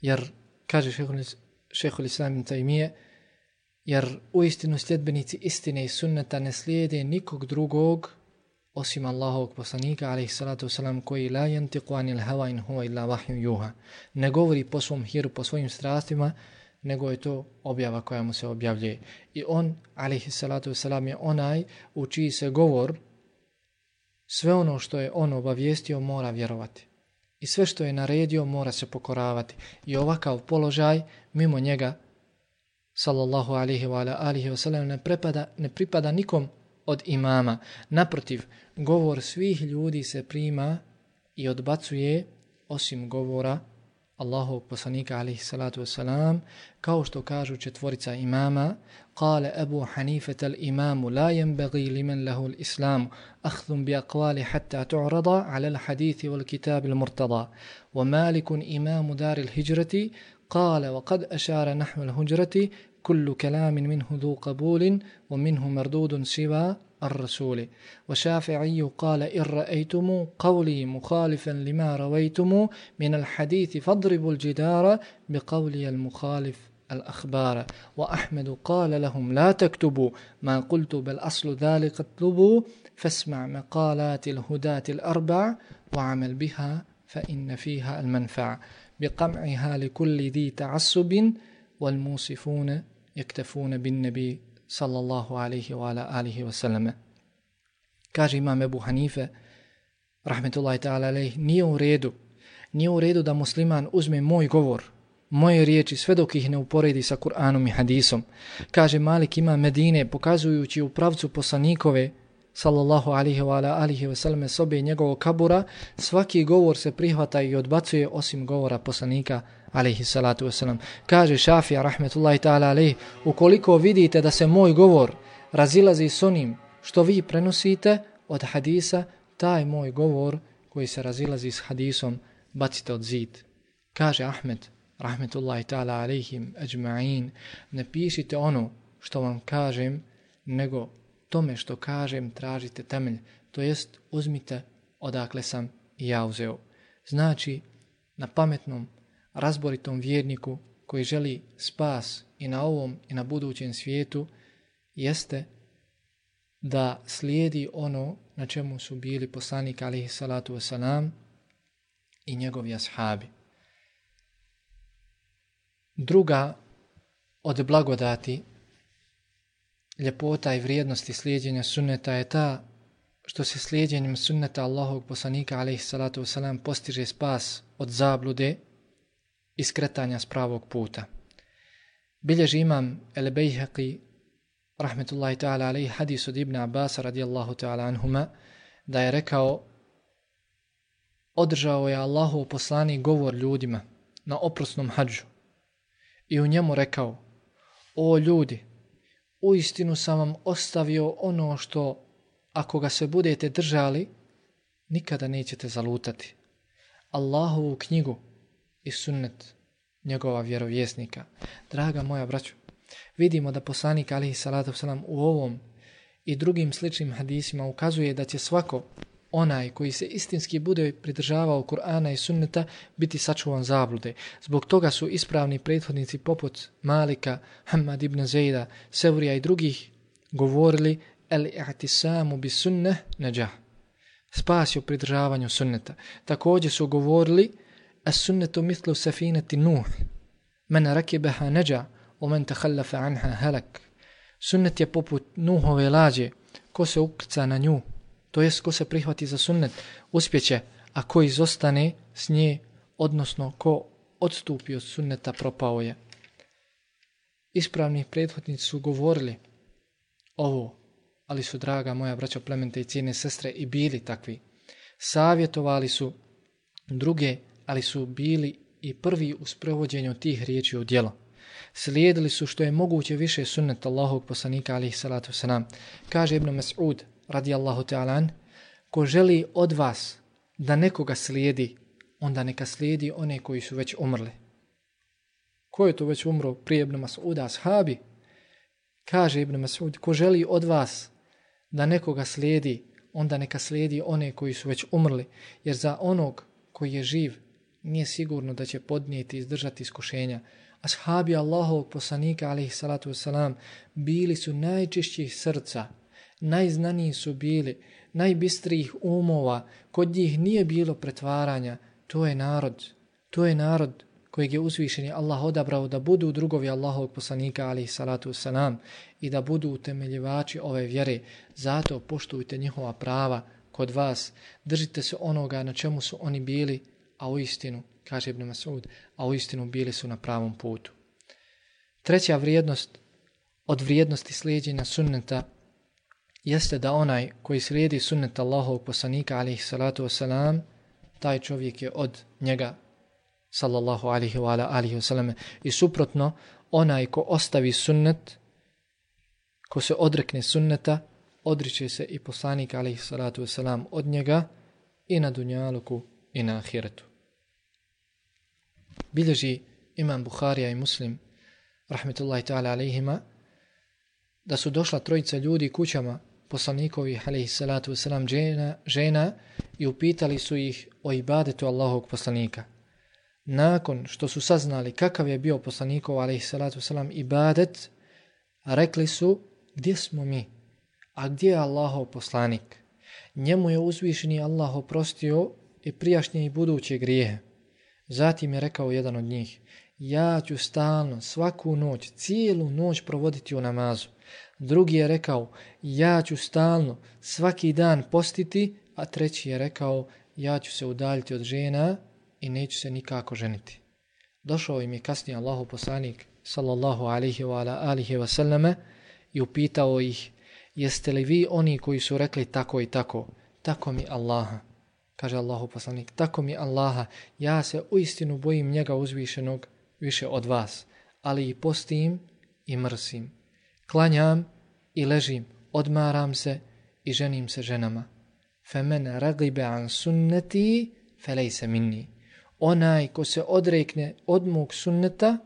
Jer, kaže šehhul islam in tajmije, jer u istinu sljedbenici istine i sunneta ne slijede nikog drugog osim Allahovog poslanika, alaihi salatu wasalam, koji la yantiqu anil hawa in huwa illa vahju juha. Ne govori po svom hiru, po svojim strastima, nego je to objava koja mu se objavljuje. I on, alihi salatu wasalam, je onaj u čiji se govor, sve ono što je on obavijestio mora vjerovati. I sve što je naredio mora se pokoravati. I ovakav položaj, mimo njega, sallallahu alihi wa alihi wasalam, ne, prepada, ne pripada nikom od imama. Naprotiv, govor svih ljudi se prima i odbacuje osim govora Allahovog poslanika alaihi salatu wasalam, kao što kažu četvorica imama, kale Ebu Hanifet al imamu la jenbegi limen lahu l'islamu, ahdhum bi akvali hatta tu'rada ala l'hadithi wal kitab il murtada, wa malikun imamu dar il hijrati, قال وقد أشار نحو الهجرة كل كلام منه ذو قبول ومنه مردود سوى الرسول. وشافعي قال إن رأيتم قولي مخالفا لما رويتم من الحديث فاضربوا الجدار بقولي المخالف الأخبار. وأحمد قال لهم لا تكتبوا ما قلت بل أصل ذلك اطلبوا فاسمع مقالات الهداة الأربع وعمل بها فإن فيها المنفع. بقمعها لكل ذي تعصب والموصفون يكتفون بالنبي sallallahu alaihi wa ala alihi wa sallam. Kaže imam Ebu Hanife, rahmetullahi ta'ala alaih, nije u redu, nije u redu da musliman uzme moj govor, moje riječi, sve dok ih ne uporedi sa Kur'anom i hadisom. Kaže Malik ima Medine, pokazujući u pravcu poslanikove, sallallahu alihi wa ala alihi wa sallam, sobe njegovog kabura, svaki govor se prihvata i odbacuje osim govora poslanika, alaihi salatu wasalam. Kaže Šafija, rahmetullahi ta'ala alaihi, ukoliko vidite da se moj govor razilazi s onim što vi prenosite od hadisa, taj moj govor koji se razilazi s hadisom, bacite od zid. Kaže Ahmed, rahmetullahi ta'ala alaihim, ajma'in, ne pišite ono što vam kažem, nego tome što kažem tražite temelj, to jest uzmite odakle sam i ja uzeo. Znači, na pametnom, razboritom vjerniku koji želi spas i na ovom i na budućem svijetu jeste da slijedi ono na čemu su bili poslanik alihi salatu wasalam i njegovi ashabi. Druga od blagodati ljepota i vrijednosti slijedjenja sunneta je ta što se slijedjenjem sunneta Allahog poslanika alaihi salatu wasalam postiže spas od zablude iskretanja s pravog puta. Bilježi imam El rahmetullahi ta'ala alaihi hadis od Ibn Abbas radijallahu ta'ala anhuma, da je rekao, održao je Allahu poslani govor ljudima na oprosnom hađu i u njemu rekao, o ljudi, u istinu sam vam ostavio ono što, ako ga se budete držali, nikada nećete zalutati. Allahovu knjigu i sunnet njegova vjerovjesnika. Draga moja braćo, vidimo da poslanik alihi salatu wasalam u ovom i drugim sličnim hadisima ukazuje da će svako onaj koji se istinski bude pridržavao Kur'ana i sunneta biti sačuvan zablude. Zbog toga su ispravni prethodnici poput Malika, Hamad ibn Zejda, Sevrija i drugih govorili el i'tisamu bi sunneh neđah. Spas je u pridržavanju sunneta. Također su govorili as sunnetu mitlu safinati nuh. Men rakibaha neđa u men tahallafa anha halak. Sunnet je poput nuhove lađe. Ko se ukrca na nju, to jest ko se prihvati za sunnet, uspjeće, a ko izostane s nje, odnosno ko odstupi od sunneta, propao je. Ispravni prethodnici su govorili ovo, ali su, draga moja braća plemente i cijene sestre, i bili takvi. Savjetovali su druge, ali su bili i prvi u sprovođenju tih riječi u djelo. Slijedili su što je moguće više sunnet Allahog poslanika, alihi salatu wasalam. Kaže Ibn Mas'ud, radijallahu ta'alan, ko želi od vas da nekoga slijedi, onda neka slijedi one koji su već umrli. Ko je to već umro prije Ibn Mas'uda? Ashabi. Kaže Ibn Mas'ud, ko želi od vas da nekoga slijedi, onda neka slijedi one koji su već umrli, jer za onog koji je živ nije sigurno da će podnijeti i izdržati iskušenja. Ashabi Allahovog poslanika, alaihi salatu wasalam, bili su najčišćih srca, najznaniji su bili, najbistrijih umova, kod njih nije bilo pretvaranja, to je narod, to je narod kojeg je uzvišeni Allah odabrao da budu drugovi Allahovog poslanika ali salatu salam i da budu utemeljivači ove vjere. Zato poštujte njihova prava kod vas, držite se onoga na čemu su oni bili, a u istinu, kaže Ibn Masud, a u istinu bili su na pravom putu. Treća vrijednost od vrijednosti slijedjenja sunneta jeste da onaj koji slijedi sunnet Allahovog poslanika alaihi salatu wasalam, taj čovjek je od njega sallallahu alaihi wa alaihi alihi. I suprotno, onaj ko ostavi sunnet, ko se odrekne sunneta, odriče se i poslanik alaihi salatu wasalam od njega i na dunjaluku i na ahiretu. Bilježi imam Buharija i Muslim, rahmetullahi ta'ala alihima, da su došla trojica ljudi kućama poslanikovi alaihi salatu wasalam žena, žena i upitali su ih o ibadetu Allahog poslanika nakon što su saznali kakav je bio poslanikov alaihi salatu wasalam ibadet, rekli su gdje smo mi, a gdje je Allahov poslanik. Njemu je uzvišeni Allah oprostio i prijašnje i buduće grijehe. Zatim je rekao jedan od njih, ja ću stalno svaku noć, cijelu noć provoditi u namazu. Drugi je rekao, ja ću stalno svaki dan postiti, a treći je rekao, ja ću se udaljiti od žena i neću se nikako ženiti. Došao im je kasnije Allahu poslanik sallallahu alihi wa ala alihi wa sallame i upitao ih jeste li vi oni koji su rekli tako i tako? Tako mi Allaha. Kaže Allahu poslanik, tako mi Allaha, ja se uistinu bojim njega uzvišenog više od vas, ali i postim i mrsim. Klanjam i ležim, odmaram se i ženim se ženama. Femen ragibe an sunneti felejse minni onaj ko se odrekne od mog sunneta,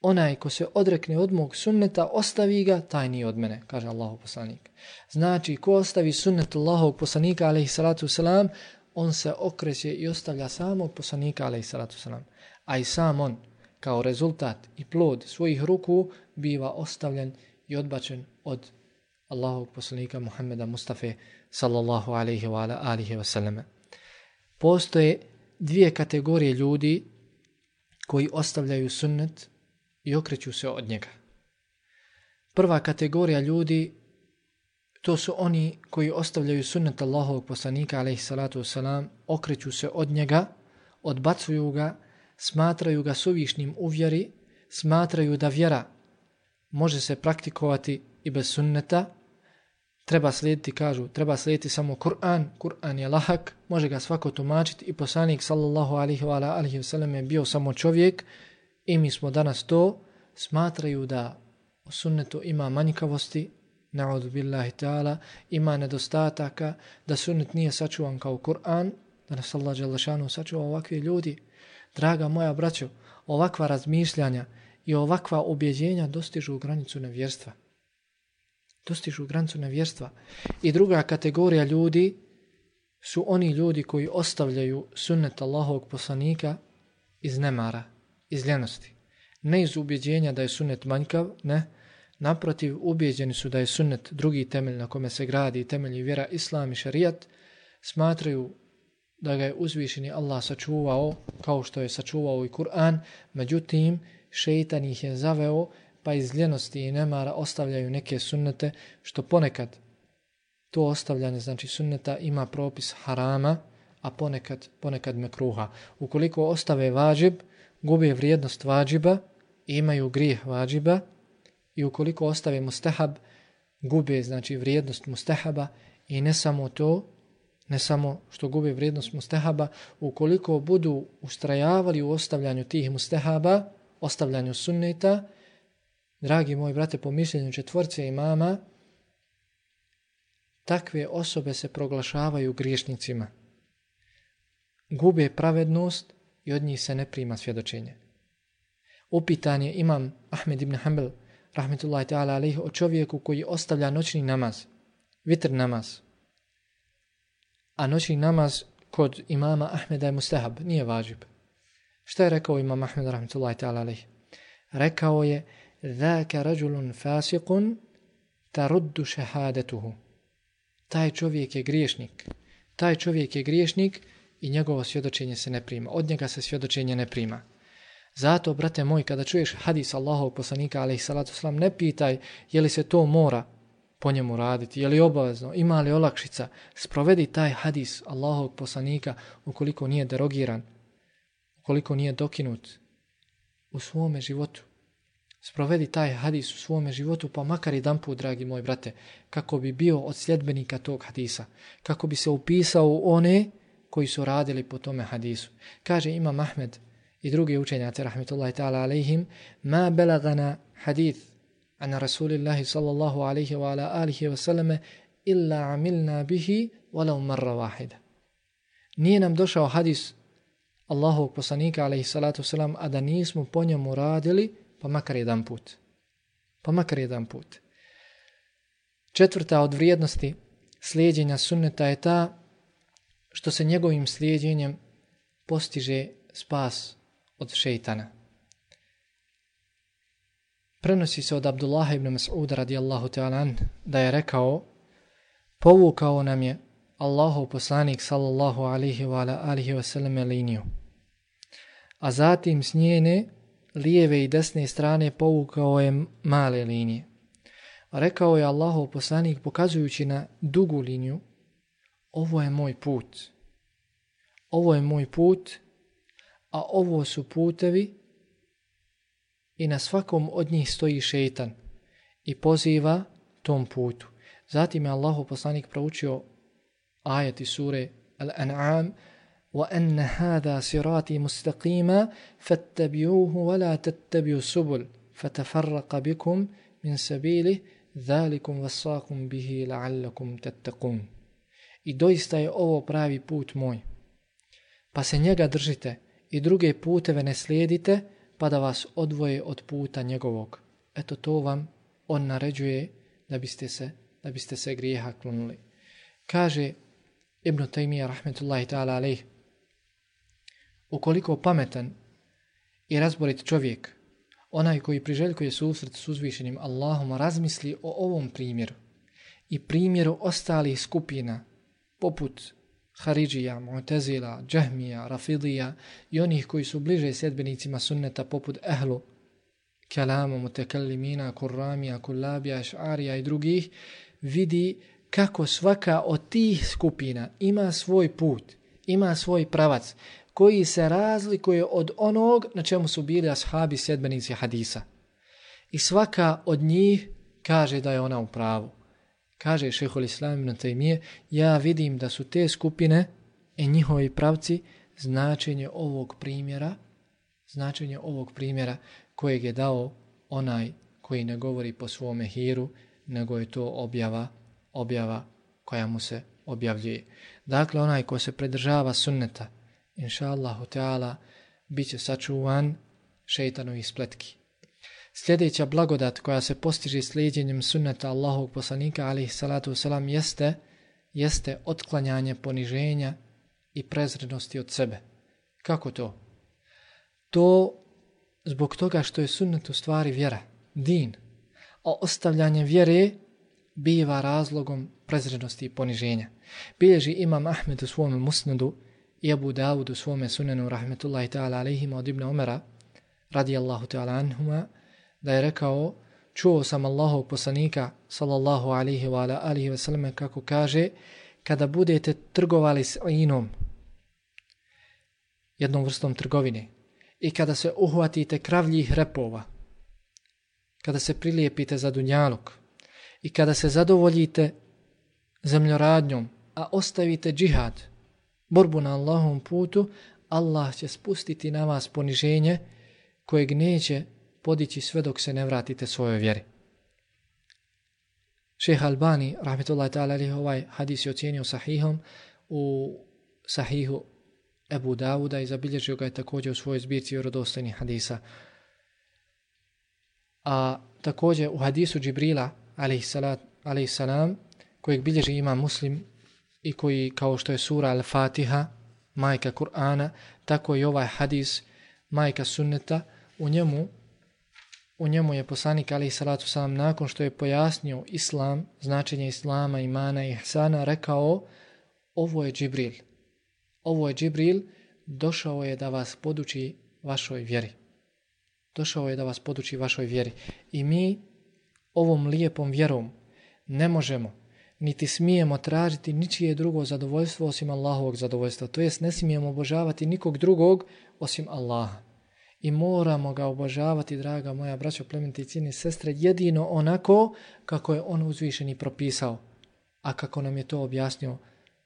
onaj ko se odrekne od mog sunneta, ostavi ga, taj nije od mene, kaže Allahu poslanik. Znači, ko ostavi sunnet Allahov poslanika, alaihi salatu selam, on se okreće i ostavlja samog poslanika, alaihi salatu salam. A i sam on, kao rezultat i plod svojih ruku, biva ostavljen i odbačen od Allahog poslanika Muhammeda Mustafa, sallallahu alaihi wa alihi wa sallame. Postoje dvije kategorije ljudi koji ostavljaju sunnet i okreću se od njega. Prva kategorija ljudi to su oni koji ostavljaju sunnet Allahovog poslanika alaihi salatu wasalam, okreću se od njega, odbacuju ga, smatraju ga suvišnim u vjeri, smatraju da vjera može se praktikovati i bez sunneta, treba slijediti, kažu, treba slijediti samo Kur'an, Kur'an je lahak, može ga svako tumačiti i poslanik sallallahu alihi wa alihi wa sallam je bio samo čovjek i mi smo danas to, smatraju da u sunnetu ima manjkavosti, na'udhu billahi ta'ala, ima nedostataka, da sunnet nije sačuvan kao Kur'an, da nas Allah Đelešanu sačuva ovakvi ljudi. Draga moja braćo, ovakva razmišljanja i ovakva objeđenja dostižu granicu nevjerstva dostižu granicu nevjerstva. I druga kategorija ljudi su oni ljudi koji ostavljaju sunnet Allahovog poslanika iz nemara, iz ljenosti. Ne iz ubjeđenja da je sunnet manjkav, ne, Naprotiv, ubijeđeni su da je sunnet drugi temelj na kome se gradi temelji vjera islam i šarijat, smatraju da ga je uzvišeni Allah sačuvao kao što je sačuvao i Kur'an, međutim, šeitan ih je zaveo pa iz ljenosti i nemara ostavljaju neke sunnete, što ponekad to ostavljanje, znači sunneta, ima propis harama, a ponekad, ponekad mekruha. Ukoliko ostave vađib, gube vrijednost vađiba, imaju grijeh vađiba, i ukoliko ostave mustahab, gube znači vrijednost mustahaba i ne samo to, ne samo što gube vrijednost mustahaba, ukoliko budu ustrajavali u ostavljanju tih mustahaba, ostavljanju sunneta, dragi moji brate, po mišljenju četvorce imama, takve osobe se proglašavaju griješnicima. Gube pravednost i od njih se ne prima svjedočenje. Upitan je imam Ahmed ibn Hanbel, rahmetullahi ta'ala alaih, o čovjeku koji ostavlja noćni namaz, vitr namaz. A noćni namaz kod imama Ahmeda je mustahab, nije važib. Šta je rekao imam Ahmed rahmetullahi ta'ala alaih? Rekao je, Zaka رجل فاسق ترد شهادته taj čovjek je griješnik taj čovjek je griješnik i njegovo svjedočenje se ne prima od njega se svjedočenje ne prima zato brate moj kada čuješ hadis Allahovog poslanika alejhi salatu selam ne pitaj je li se to mora po njemu raditi je li obavezno ima li olakšica sprovedi taj hadis Allahovog poslanika ukoliko nije derogiran ukoliko nije dokinut u svome životu sprovedi taj hadis u svome životu, pa makar jedan put, dragi moj brate, kako bi bio od sljedbenika tog hadisa, kako bi se upisao u one koji su radili po tome hadisu. Kaže Imam Ahmed i drugi učenjaci, rahmetullahi ta'ala alaihim, ma belagana hadith ana Rasulillahi sallallahu alaihi wa ala alihi wa sallame illa amilna bihi walau marra wahida. Nije nam došao hadis Allahovog poslanika alaihi salatu wasalam, a da nismo po njemu radili pa makar jedan put. Pa makar jedan put. Četvrta od vrijednosti slijedjenja sunneta je ta što se njegovim slijedjenjem postiže spas od šeitana. Prenosi se od Abdullaha ibn Mas'uda radijallahu ta'ala da je rekao povukao nam je Allahov poslanik sallallahu alihi wa alihi wa sallam liniju. A zatim s njene lijeve i desne strane povukao je male linije. Rekao je Allahov poslanik pokazujući na dugu liniju, ovo je moj put. Ovo je moj put, a ovo su putevi i na svakom od njih stoji šeitan i poziva tom putu. Zatim je Allahov poslanik proučio ajati sure Al-An'am, وأن هذا صراطي مستقيما فاتبعوه ولا تتبعوا السبل فتفرق بكم من سبيله ذلكم وصاكم به لعلكم تتقون I doista je ovo pravi put moj. Pa se njega držite i druge puteve ne slijedite, pa da vas odvoje od puta njegovog. Eto to vam on naređuje da biste se, da biste se grijeha klonuli. Kaže Ibn Taymiyyah rahmetullahi ta'ala alaih, ukoliko pametan i razborit čovjek, onaj koji priželjkuje susret s uzvišenim Allahom, razmisli o ovom primjeru i primjeru ostalih skupina, poput Haridžija, Mu'tezila, Džahmija, Rafidija i onih koji su bliže sedbenicima sunneta poput Ehlu, Kalamu, Mutekallimina, Kurramija, Kullabija, Šarija i drugih, vidi kako svaka od tih skupina ima svoj put, ima svoj pravac, koji se razlikuje od onog na čemu su bili ashabi sedbenici hadisa. I svaka od njih kaže da je ona u pravu. Kaže šehol islam ibn Taymiye, ja vidim da su te skupine i njihovi pravci značenje ovog primjera, značenje ovog primjera kojeg je dao onaj koji ne govori po svome hiru, nego je to objava, objava koja mu se objavljuje. Dakle, onaj ko se predržava sunneta, inša Allahu Teala, bit će sačuvan šeitanovi spletki. Sljedeća blagodat koja se postiže slijedjenjem sunneta Allahog poslanika, alaihi salatu wasalam, jeste, jeste otklanjanje poniženja i prezrednosti od sebe. Kako to? To zbog toga što je sunnet u stvari vjera, din. a ostavljanje vjere biva razlogom prezrenosti i poniženja. Bilježi imam Ahmed u svome musnadu i Abu Dawud u svome sunenu rahmetullahi ta'ala alaihima od Ibn Omera radijallahu ta'ala anhuma da je rekao čuo sam Allahov poslanika sallallahu alihi wa ala alihi wa sallam kako kaže kada budete trgovali s inom jednom vrstom trgovine i kada se uhvatite kravljih repova kada se prilijepite za dunjaluk i kada se zadovoljite zemljoradnjom a ostavite džihad borbu na Allahom putu Allah će spustiti na vas poniženje kojeg neće podići sve dok se ne vratite svojoj vjeri. Šeha Albani, rahmetullahi ta'ala alihi, ovaj hadis je ocijenio sahihom u sahihu Ebu Davuda i zabilježio ga je također u svojoj zbirci vjerodostojnih hadisa. A također u hadisu Džibrila, alihi, salat, salam, kojeg bilježi ima muslim i koji kao što je sura Al-Fatiha, majka Kur'ana, tako i ovaj hadis, majka sunneta, u njemu u njemu je poslanik ali salatu salam nakon što je pojasnio islam, značenje islama, imana i ihsana, rekao ovo je Džibril. Ovo je Džibril, došao je da vas poduči vašoj vjeri. Došao je da vas poduči vašoj vjeri. I mi ovom lijepom vjerom ne možemo niti smijemo tražiti ničije drugo zadovoljstvo osim Allahovog zadovoljstva. To jest ne smijemo obožavati nikog drugog osim Allaha i moramo ga obožavati, draga moja braćo, plementi i cijeni sestre, jedino onako kako je on uzvišen i propisao, a kako nam je to objasnio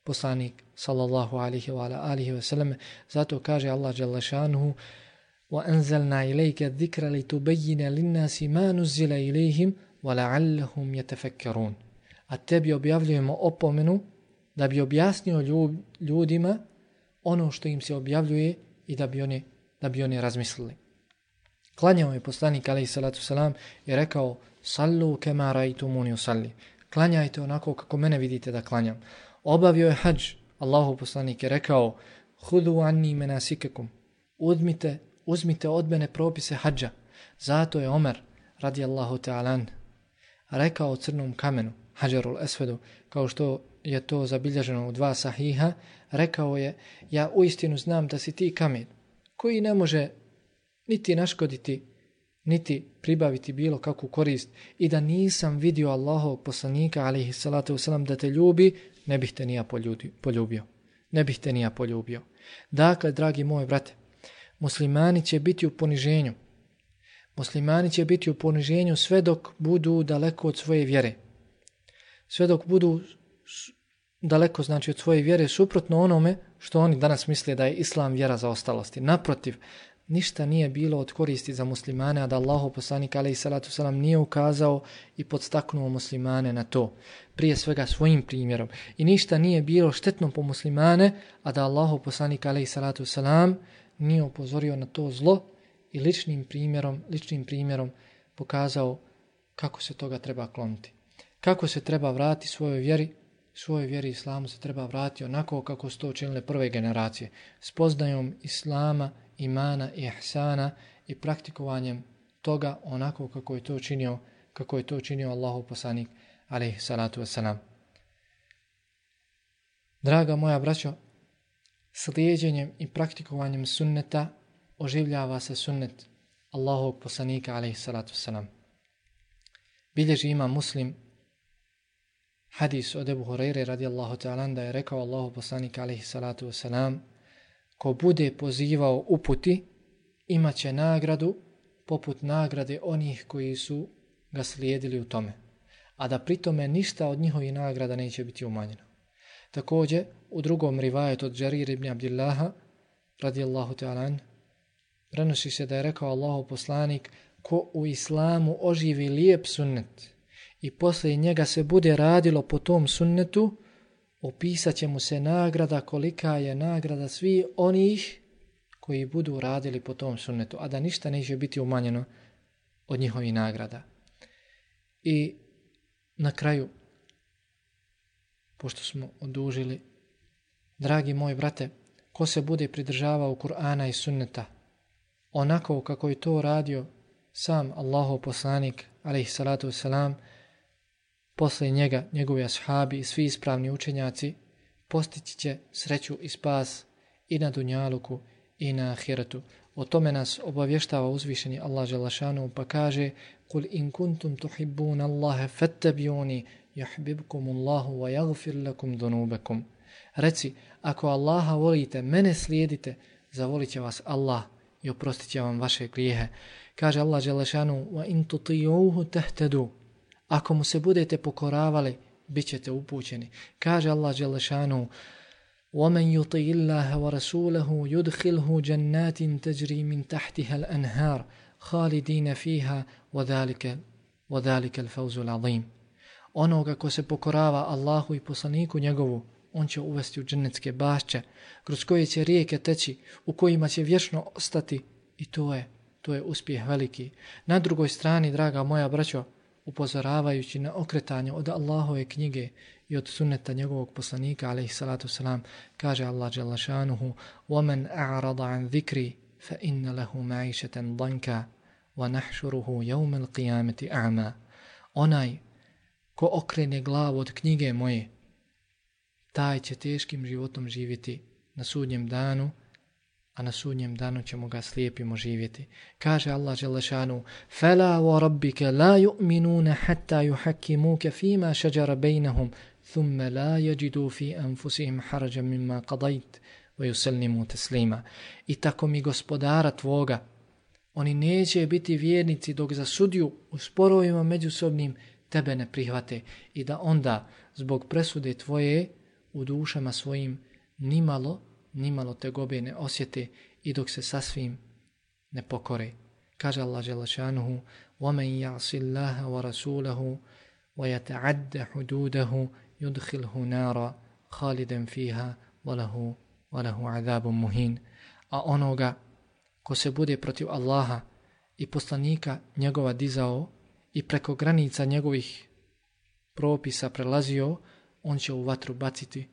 poslanik, sallallahu alihi wa alihi wa sallam. Zato kaže Allah Đalešanuhu, وَأَنزَلْنَا إِلَيْكَ الذِّكْرَ لِتُبَيِّنَ لِلنَّاسِ مَا نُزِّلَ إِلَيْهِمْ وَلَعَلَّهُمْ يَتَفَكَّرُونَ A tebi objavljujemo opomenu da bi objasnio ljudima ono što im se objavljuje i da bi oni da bi oni razmislili. Klanjao je poslanik alaih salatu salam i rekao sallu kema raitu muni usalli. Klanjajte onako kako mene vidite da klanjam. Obavio je hađ. Allahu poslanik je rekao hudu anni menasikekum. Uzmite, uzmite od mene propise hađa. Zato je Omer radijallahu ta'alan rekao o crnom kamenu hađarul esvedu kao što je to zabilježeno u dva sahiha rekao je ja uistinu znam da si ti kamen koji ne može niti naškoditi, niti pribaviti bilo kakvu korist i da nisam vidio Allahov poslanika, alaihi salatu wasalam, da te ljubi, ne bih te nija poljubio. Ne bih te nija poljubio. Dakle, dragi moji brate, muslimani će biti u poniženju. Muslimani će biti u poniženju sve dok budu daleko od svoje vjere. Sve dok budu daleko znači od svoje vjere suprotno onome što oni danas misle da je islam vjera za ostalosti. Naprotiv, ništa nije bilo od koristi za muslimane, a da Allahu poslanik alaihi salatu salam nije ukazao i podstaknuo muslimane na to. Prije svega svojim primjerom. I ništa nije bilo štetno po muslimane, a da Allahu poslanik alaihi salatu salam nije upozorio na to zlo i ličnim primjerom, ličnim primjerom pokazao kako se toga treba kloniti. Kako se treba vrati svojoj vjeri, svojoj vjeri islamu se treba vratiti onako kako su to učinile prve generacije, spoznajom islama, imana i ihsana i praktikovanjem toga onako kako je to učinio, kako je to učinio Allahu poslanik, alaihi salatu wasalam. Draga moja braćo, slijedjenjem i praktikovanjem sunneta oživljava se sunnet Allahovog poslanika, alaihi salatu wasalam. Bilježi ima muslim hadis od Ebu Horeire radijallahu ta'ala da je rekao Allahu poslanik alaihi salatu wasalam ko bude pozivao uputi imaće nagradu poput nagrade onih koji su ga slijedili u tome a da pritome ništa od njihovi nagrada neće biti umanjeno. Također, u drugom rivajetu od Jarir ibn Abdillaha, radijallahu ta'ala, prenosi se da je rekao Allahu poslanik, ko u islamu oživi lijep sunnet, i posle njega se bude radilo po tom sunnetu, opisat će mu se nagrada kolika je nagrada svi onih koji budu radili po tom sunnetu, a da ništa neće biti umanjeno od njihovi nagrada. I na kraju, pošto smo odužili, dragi moji brate, ko se bude pridržavao Kur'ana i sunneta, onako kako je to radio sam Allahov poslanik, alaih salatu wasalam, posle njega, njegovi ashabi i svi ispravni učenjaci, postići će sreću i spas i na Dunjaluku i na Ahiretu. O tome nas obavještava uzvišeni Allah Želešanu pa kaže Kul in kuntum tuhibbun Allahe fattabiuni jahbibkum Allahu wa jagfir lakum dunubekum. Reci, ako Allaha volite, mene slijedite, zavolit će vas Allah i oprostit će vam vaše grijehe. Kaže Allah Želešanu wa in tutijuhu tehtedu. Ako mu se budete pokoravali, bit ćete upućeni. Kaže Allah Želešanu ومن يطع الله ورسوله يدخله جنات تجري من تحتها الأنهار خالدين فيها وذلك وذلك الفوز العظيم onoga ko se pokorava Allahu i poslaniku njegovu, on će uvesti u džennetske bašće, kroz koje će rijeke teći, u kojima će vječno ostati i to je, to je uspjeh veliki. Na drugoj strani, draga moja braćo, upozoravajući na okretanje od Allahove knjige i od sunneta njegovog poslanika, alaihi salatu salam, kaže Allah Đalašanuhu, وَمَنْ أَعْرَضَ عَنْ ذِكْرِ فَإِنَّ لَهُ مَعِشَةً ضَنْكَ وَنَحْشُرُهُ يَوْمَ الْقِيَامَةِ أَعْمَا Onaj ko okrene glavu od knjige moje, taj će teškim životom živjeti na sudnjem danu, a na sudnjem danu ćemo ga slijepimo živjeti. Kaže Allah Želešanu, فَلَا وَرَبِّكَ لَا يُؤْمِنُونَ حَتَّى يُحَكِّمُوكَ فِيمَا شَجَرَ بَيْنَهُمْ ثُمَّ لَا يَجِدُوا فِي أَنفُسِهِمْ حَرَجًا مِمَّا قَضَيْتْ وَيُسَلِّمُوا تَسْلِيمًا I tako mi gospodara tvoga, oni neće biti vjernici dok za sudju u sporovima međusobnim tebe ne prihvate i da onda zbog presude tvoje u dušama svojim nimalo nimalo te gobe ne osjete i dok se sasvim ne pokore. Kaže Allah Želešanuhu, وَمَنْ يَعْصِ اللَّهَ وَرَسُولَهُ وَيَتَعَدَّ حُدُودَهُ يُدْخِلْهُ نَارًا خَالِدًا فِيهَا وَلَهُ, وَلَهُ عَذَابٌ مُهِينٌ A onoga ko se bude protiv Allaha i poslanika njegova dizao i preko granica njegovih propisa prelazio, on će u vatru baciti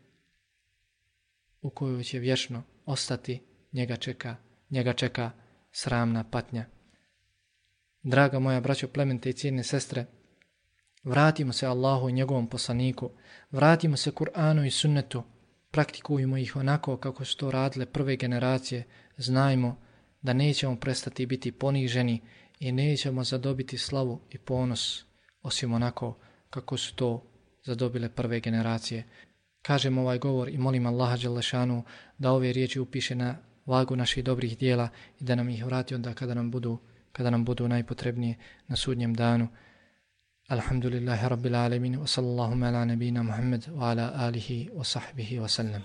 u kojoj će vječno ostati, njega čeka, njega čeka sramna patnja. Draga moja braćo plemente i cijene sestre, vratimo se Allahu i njegovom poslaniku, vratimo se Kur'anu i sunnetu, praktikujemo ih onako kako su to radile prve generacije, znajmo da nećemo prestati biti poniženi i nećemo zadobiti slavu i ponos osim onako kako su to zadobile prve generacije kažem ovaj govor i molim Allaha Đalešanu da ove riječi upiše na vagu naših dobrih dijela i da nam ih vrati onda kada nam budu, kada nam budu najpotrebnije na sudnjem danu. Alhamdulillahi Rabbil Alamin wa sallallahu ala nabina Muhammad wa ala alihi wa sahbihi wa sallam.